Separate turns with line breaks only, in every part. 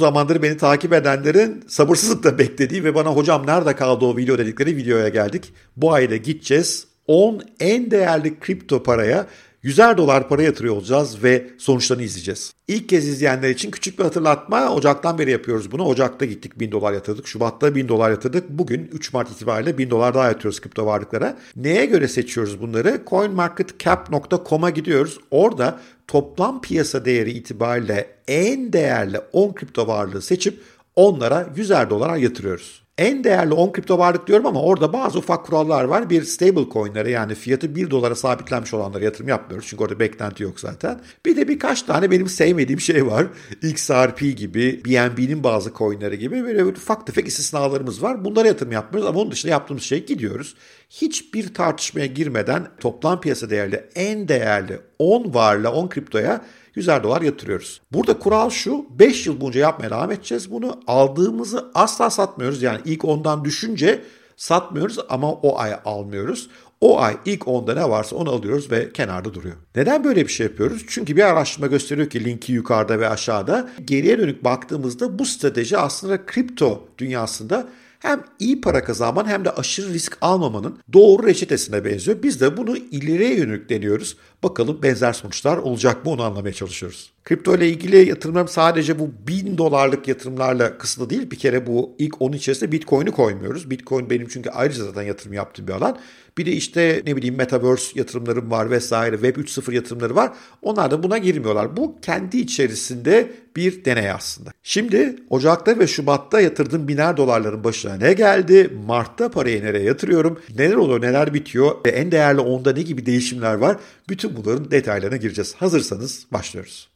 zamandır beni takip edenlerin sabırsızlıkla beklediği ve bana hocam nerede kaldı o video dedikleri videoya geldik. Bu ayda gideceğiz 10 en değerli kripto paraya 100'er dolar para yatırıyor olacağız ve sonuçlarını izleyeceğiz. İlk kez izleyenler için küçük bir hatırlatma. Ocaktan beri yapıyoruz bunu. Ocakta gittik 1000 dolar yatırdık. Şubat'ta 1000 dolar yatırdık. Bugün 3 Mart itibariyle 1000 dolar daha yatırıyoruz kripto varlıklara. Neye göre seçiyoruz bunları? CoinMarketCap.com'a gidiyoruz. Orada toplam piyasa değeri itibariyle en değerli 10 kripto varlığı seçip onlara 100'er dolara yatırıyoruz. En değerli 10 kripto varlık diyorum ama orada bazı ufak kurallar var. Bir stable coin'lere yani fiyatı 1 dolara sabitlenmiş olanlara yatırım yapmıyoruz. Çünkü orada beklenti yok zaten. Bir de birkaç tane benim sevmediğim şey var. XRP gibi, BNB'nin bazı coin'leri gibi böyle ufak tefek istisnalarımız var. Bunlara yatırım yapmıyoruz ama onun dışında yaptığımız şey gidiyoruz. Hiçbir tartışmaya girmeden toplam piyasa değerli en değerli 10 varla 10 kriptoya 100'er dolar yatırıyoruz. Burada kural şu 5 yıl boyunca yapmaya devam edeceğiz bunu. Aldığımızı asla satmıyoruz. Yani ilk ondan düşünce satmıyoruz ama o ay almıyoruz. O ay ilk onda ne varsa onu alıyoruz ve kenarda duruyor. Neden böyle bir şey yapıyoruz? Çünkü bir araştırma gösteriyor ki linki yukarıda ve aşağıda. Geriye dönük baktığımızda bu strateji aslında kripto dünyasında hem iyi para kazanmanın hem de aşırı risk almamanın doğru reçetesine benziyor. Biz de bunu ileriye yönelik deniyoruz. Bakalım benzer sonuçlar olacak mı onu anlamaya çalışıyoruz. Kripto ile ilgili yatırımlarım sadece bu 1000 dolarlık yatırımlarla kısıtlı değil. Bir kere bu ilk onun içerisinde Bitcoin'i koymuyoruz. Bitcoin benim çünkü ayrıca zaten yatırım yaptığım bir alan. Bir de işte ne bileyim Metaverse yatırımlarım var vesaire Web 3.0 yatırımları var. Onlar da buna girmiyorlar. Bu kendi içerisinde bir deney aslında. Şimdi Ocak'ta ve Şubat'ta yatırdığım biner dolarların başına ne geldi? Mart'ta parayı nereye yatırıyorum? Neler oluyor, neler bitiyor? Ve en değerli onda ne gibi değişimler var? Bütün bunların detaylarına gireceğiz. Hazırsanız başlıyoruz.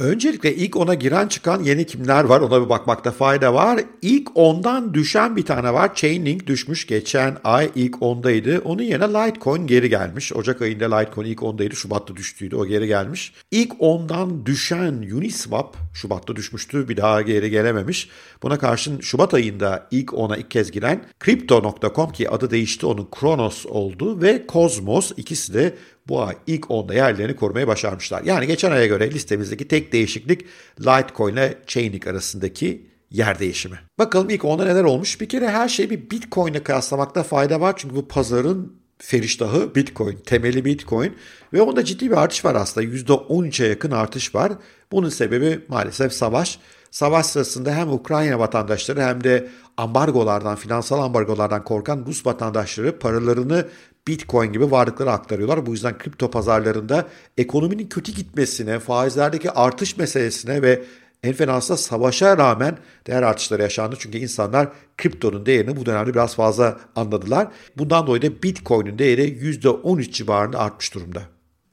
Öncelikle ilk ona giren çıkan yeni kimler var ona bir bakmakta fayda var. İlk ondan düşen bir tane var. Chainlink düşmüş geçen ay ilk ondaydı. Onun yerine Litecoin geri gelmiş. Ocak ayında Litecoin ilk ondaydı. Şubat'ta düştüydü o geri gelmiş. İlk ondan düşen Uniswap Şubat'ta düşmüştü bir daha geri gelememiş. Buna karşın Şubat ayında ilk ona ilk kez giren Crypto.com ki adı değişti onun Kronos oldu ve Cosmos ikisi de bu ay ilk 10'da yerlerini korumaya başarmışlar. Yani geçen aya göre listemizdeki tek değişiklik Litecoin ile Chainlink arasındaki yer değişimi. Bakalım ilk 10'da neler olmuş? Bir kere her şeyi bir Bitcoin ile kıyaslamakta fayda var. Çünkü bu pazarın feriştahı Bitcoin, temeli Bitcoin ve onda ciddi bir artış var aslında. %13'e yakın artış var. Bunun sebebi maalesef savaş. Savaş sırasında hem Ukrayna vatandaşları hem de ambargolardan, finansal ambargolardan korkan Rus vatandaşları paralarını Bitcoin gibi varlıklara aktarıyorlar. Bu yüzden kripto pazarlarında ekonominin kötü gitmesine, faizlerdeki artış meselesine ve en fenası da savaşa rağmen değer artışları yaşandı. Çünkü insanlar kriptonun değerini bu dönemde biraz fazla anladılar. Bundan dolayı da Bitcoin'in değeri %13 civarında artmış durumda.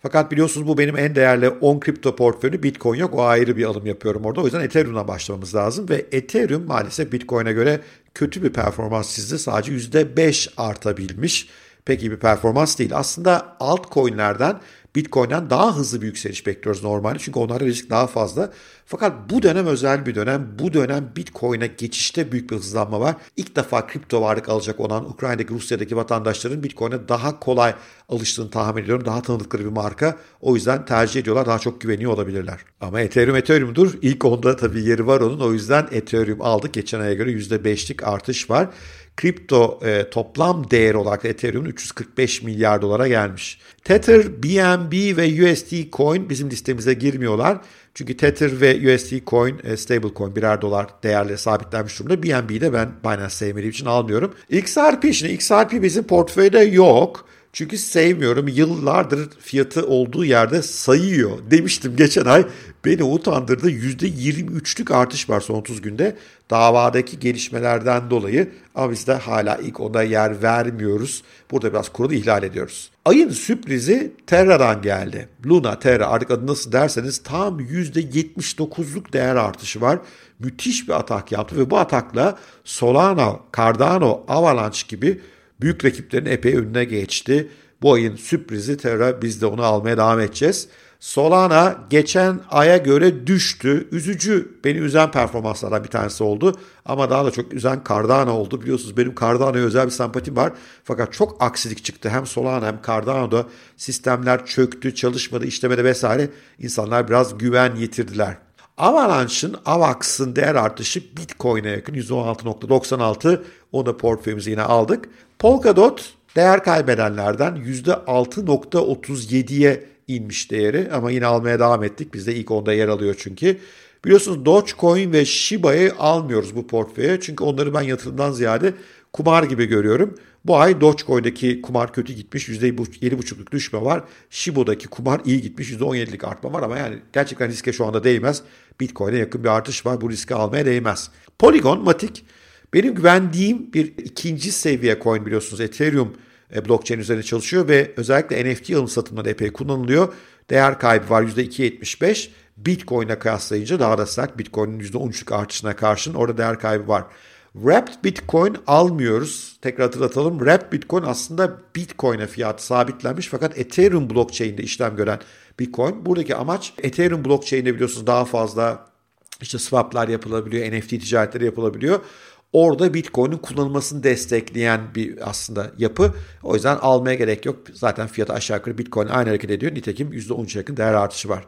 Fakat biliyorsunuz bu benim en değerli 10 kripto portföyü Bitcoin yok. O ayrı bir alım yapıyorum orada. O yüzden Ethereum'dan başlamamız lazım. Ve Ethereum maalesef Bitcoin'e göre kötü bir performans çizdi. Sadece %5 artabilmiş pek iyi bir performans değil. Aslında altcoin'lerden Bitcoin'den daha hızlı bir yükseliş bekliyoruz normalde. Çünkü onlarda risk daha fazla. Fakat bu dönem özel bir dönem. Bu dönem Bitcoin'e geçişte büyük bir hızlanma var. İlk defa kripto varlık alacak olan Ukrayna'daki, Rusya'daki vatandaşların Bitcoin'e daha kolay alıştığını tahmin ediyorum. Daha tanıdıkları bir marka. O yüzden tercih ediyorlar. Daha çok güveniyor olabilirler. Ama Ethereum Ethereum'dur. İlk onda tabii yeri var onun. O yüzden Ethereum aldık. Geçen aya göre %5'lik artış var kripto e, toplam değer olarak Ethereum 345 milyar dolara gelmiş. Tether, BNB ve USD Coin bizim listemize girmiyorlar. Çünkü Tether ve USD Coin, e, stable coin birer dolar değerle sabitlenmiş durumda. BNB'yi de ben Binance sevmediğim için almıyorum. XRP şimdi XRP bizim portföyde yok. Çünkü sevmiyorum. Yıllardır fiyatı olduğu yerde sayıyor. Demiştim geçen ay beni utandırdı. %23'lük artış var son 30 günde. Davadaki gelişmelerden dolayı ama biz de hala ilk ona yer vermiyoruz. Burada biraz kuralı ihlal ediyoruz. Ayın sürprizi Terra'dan geldi. Luna, Terra artık adı nasıl derseniz tam %79'luk değer artışı var. Müthiş bir atak yaptı ve bu atakla Solana, Cardano, Avalanche gibi büyük rakiplerin epey önüne geçti. Bu ayın sürprizi Terra biz de onu almaya devam edeceğiz. Solana geçen aya göre düştü. Üzücü, beni üzen performanslardan bir tanesi oldu. Ama daha da çok üzen Cardano oldu. Biliyorsunuz benim Cardano'ya özel bir sempatim var. Fakat çok aksilik çıktı. Hem Solana hem Cardano'da sistemler çöktü, çalışmadı, işlemedi vesaire. İnsanlar biraz güven yitirdiler. Avalanche'ın, AVAX'ın değer artışı Bitcoin'e yakın %16.96. Onu portföyümüze yine aldık. Polkadot değer kaybedenlerden %6.37'ye inmiş değeri ama yine almaya devam ettik. Biz de ilk onda yer alıyor çünkü. Biliyorsunuz Dogecoin ve Shiba'yı almıyoruz bu portföye. Çünkü onları ben yatırımdan ziyade kumar gibi görüyorum. Bu ay Dogecoin'deki kumar kötü gitmiş. %7,5'luk düşme var. Shiba'daki kumar iyi gitmiş. %17'lik artma var ama yani gerçekten riske şu anda değmez. Bitcoin'e yakın bir artış var. Bu riski almaya değmez. Polygon, Matic benim güvendiğim bir ikinci seviye coin biliyorsunuz. Ethereum e, blockchain üzerine çalışıyor ve özellikle NFT alım satımında epey kullanılıyor. Değer kaybı var %2.75. Bitcoin'e kıyaslayınca daha da sert. Bitcoin'in %13'lük artışına karşın orada değer kaybı var. Wrapped Bitcoin almıyoruz. Tekrar hatırlatalım. Wrapped Bitcoin aslında Bitcoin'e fiyatı sabitlenmiş fakat Ethereum blockchain'de işlem gören Bitcoin. Buradaki amaç Ethereum blockchain'de biliyorsunuz daha fazla işte swaplar yapılabiliyor, NFT ticaretleri yapılabiliyor. Orada Bitcoin'in kullanılmasını destekleyen bir aslında yapı. O yüzden almaya gerek yok. Zaten fiyatı aşağı yukarı Bitcoin aynı hareket ediyor. Nitekim %13 yakın değer artışı var.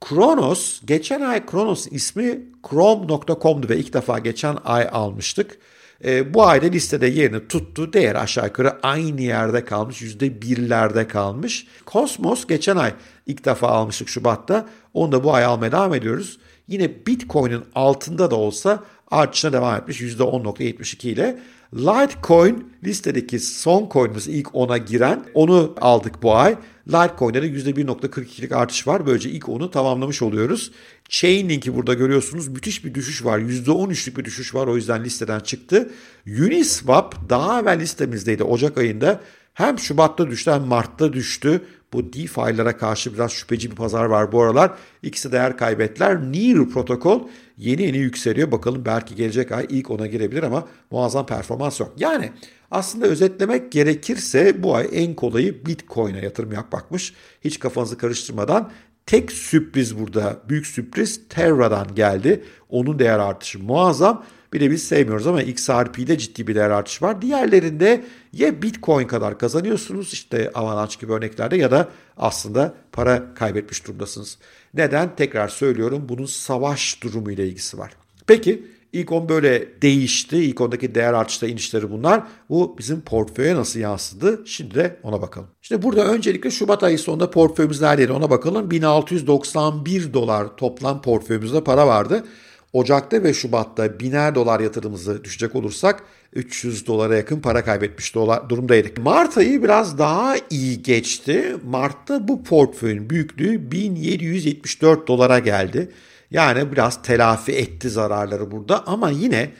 Kronos, geçen ay Kronos ismi Chrome.com'du ve ilk defa geçen ay almıştık. E, bu ayda listede yerini tuttu. Değer aşağı yukarı aynı yerde kalmış. %1'lerde kalmış. Cosmos geçen ay ilk defa almıştık Şubat'ta. Onu da bu ay almaya devam ediyoruz. Yine Bitcoin'in altında da olsa artışına devam etmiş %10.72 ile. Litecoin listedeki son coin'imiz ilk 10'a giren onu aldık bu ay. Litecoin'de de %1.42'lik artış var. Böylece ilk 10'u tamamlamış oluyoruz. Chainlink'i burada görüyorsunuz. Müthiş bir düşüş var. %13'lük bir düşüş var. O yüzden listeden çıktı. Uniswap daha evvel listemizdeydi Ocak ayında. Hem Şubat'ta düştü hem Mart'ta düştü. Bu DeFi'lara karşı biraz şüpheci bir pazar var bu aralar. İkisi değer kaybettiler. Near protokol yeni yeni yükseliyor. Bakalım belki gelecek ay ilk ona girebilir ama muazzam performans yok. Yani aslında özetlemek gerekirse bu ay en kolayı Bitcoin'e yatırım yapmakmış. Hiç kafanızı karıştırmadan tek sürpriz burada büyük sürpriz Terra'dan geldi. Onun değer artışı muazzam. Bir de biz sevmiyoruz ama XRP'de ciddi bir değer artışı var. Diğerlerinde ya Bitcoin kadar kazanıyorsunuz işte Avalanche gibi örneklerde ya da aslında para kaybetmiş durumdasınız. Neden? Tekrar söylüyorum bunun savaş durumu ile ilgisi var. Peki ilk on böyle değişti. İlk ondaki değer artışta inişleri bunlar. Bu bizim portföye nasıl yansıdı? Şimdi de ona bakalım. İşte burada öncelikle Şubat ayı sonunda portföyümüz neredeydi ona bakalım. 1691 dolar toplam portföyümüzde para vardı. Ocak'ta ve Şubat'ta biner dolar yatırımımızı düşecek olursak 300 dolara yakın para kaybetmiş durumdaydık. Mart ayı biraz daha iyi geçti. Mart'ta bu portföyün büyüklüğü 1774 dolara geldi. Yani biraz telafi etti zararları burada ama yine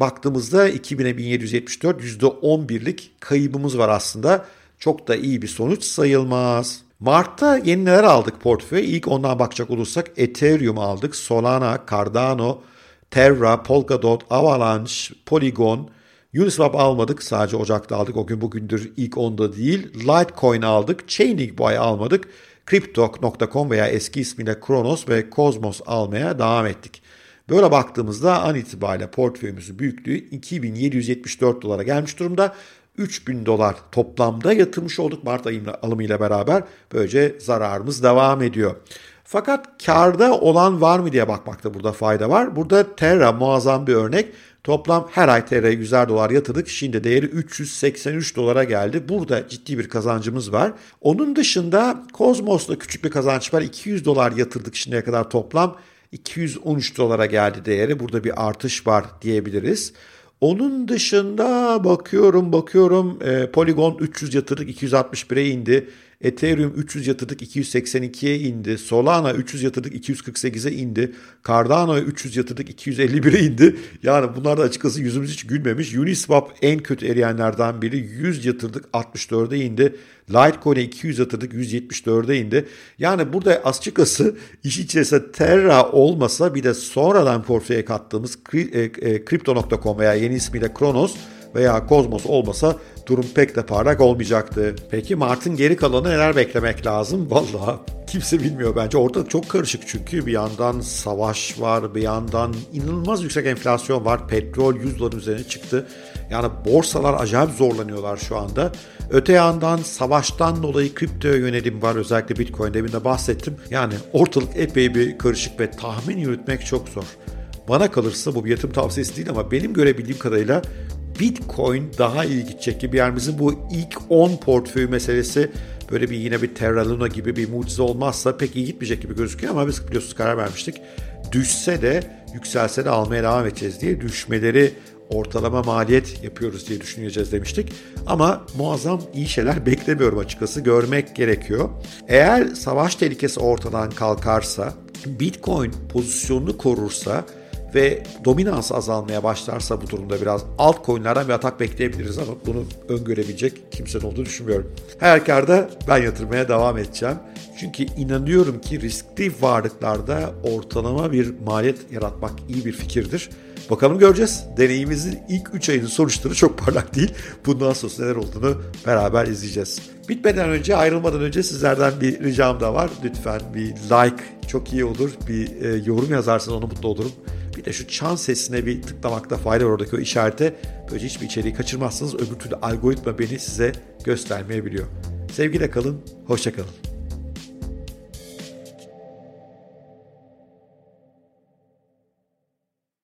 baktığımızda 2000'e 1774 %11'lik kaybımız var aslında. Çok da iyi bir sonuç sayılmaz. Mart'ta yeni neler aldık portföye? İlk ondan bakacak olursak Ethereum aldık, Solana, Cardano, Terra, Polkadot, Avalanche, Polygon, Uniswap almadık. Sadece Ocak'ta aldık. O gün bugündür ilk onda değil. Litecoin aldık. Chainlink bu ay almadık. Crypto.com veya eski ismiyle Kronos ve Cosmos almaya devam ettik. Böyle baktığımızda an itibariyle portföyümüzün büyüklüğü 2774 dolara gelmiş durumda. 3000 dolar toplamda yatırmış olduk Mart ayı alımıyla beraber. Böylece zararımız devam ediyor. Fakat karda olan var mı diye bakmakta burada fayda var. Burada Terra muazzam bir örnek. Toplam her ay Terra'ya 100'er dolar yatırdık. Şimdi değeri 383 dolara geldi. Burada ciddi bir kazancımız var. Onun dışında Cosmos'ta küçük bir kazanç var. 200 dolar yatırdık şimdiye kadar toplam. 213 dolara geldi değeri. Burada bir artış var diyebiliriz. Onun dışında bakıyorum bakıyorum e, Polygon 300 yatırdık 261'e indi. Ethereum 300 yatırdık 282'ye indi. Solana 300 yatırdık 248'e indi. Cardano'ya 300 yatırdık 251'e indi. Yani bunlar da açıkçası yüzümüz hiç gülmemiş. Uniswap en kötü eriyenlerden biri. 100 yatırdık 64'e indi. Litecoin'e 200 yatırdık 174'e indi. Yani burada açıkçası iş içerisinde Terra olmasa bir de sonradan portföye kattığımız Crypto.com veya yeni ismiyle Kronos veya Kozmos olmasa durum pek de parlak olmayacaktı. Peki Mart'ın geri kalanı neler beklemek lazım? Vallahi kimse bilmiyor bence. Ortalık çok karışık çünkü bir yandan savaş var, bir yandan inanılmaz yüksek enflasyon var. Petrol 100 doların üzerine çıktı. Yani borsalar acayip zorlanıyorlar şu anda. Öte yandan savaştan dolayı kriptoya yönelim var. Özellikle Bitcoin demin de bahsettim. Yani ortalık epey bir karışık ve tahmin yürütmek çok zor. Bana kalırsa bu bir yatırım tavsiyesi değil ama benim görebildiğim kadarıyla Bitcoin daha gidecek gibi. Yani bizim bu ilk 10 portföy meselesi böyle bir yine bir Terra Luna gibi bir mucize olmazsa pek iyi gitmeyecek gibi gözüküyor ama biz biliyorsunuz karar vermiştik. Düşse de yükselse de almaya devam edeceğiz diye düşmeleri ortalama maliyet yapıyoruz diye düşüneceğiz demiştik. Ama muazzam iyi şeyler beklemiyorum açıkçası. Görmek gerekiyor. Eğer savaş tehlikesi ortadan kalkarsa, Bitcoin pozisyonunu korursa ve dominans azalmaya başlarsa bu durumda biraz altcoin'lerden bir atak bekleyebiliriz ama bunu öngörebilecek kimsenin olduğunu düşünmüyorum. Her halükarda ben yatırmaya devam edeceğim. Çünkü inanıyorum ki riskli varlıklarda ortalama bir maliyet yaratmak iyi bir fikirdir. Bakalım göreceğiz. Deneyimimizin ilk 3 ayının sonuçları çok parlak değil. Bundan sonra neler olduğunu beraber izleyeceğiz. Bitmeden önce ayrılmadan önce sizlerden bir ricam da var. Lütfen bir like çok iyi olur. Bir e, yorum yazarsanız onu mutlu olurum. Bir de şu çan sesine bir tıklamakta fayda var oradaki o işarete. Böylece hiçbir içeriği kaçırmazsınız. Öbür türlü algoritma beni size göstermeyebiliyor. Sevgiyle kalın, hoşça kalın.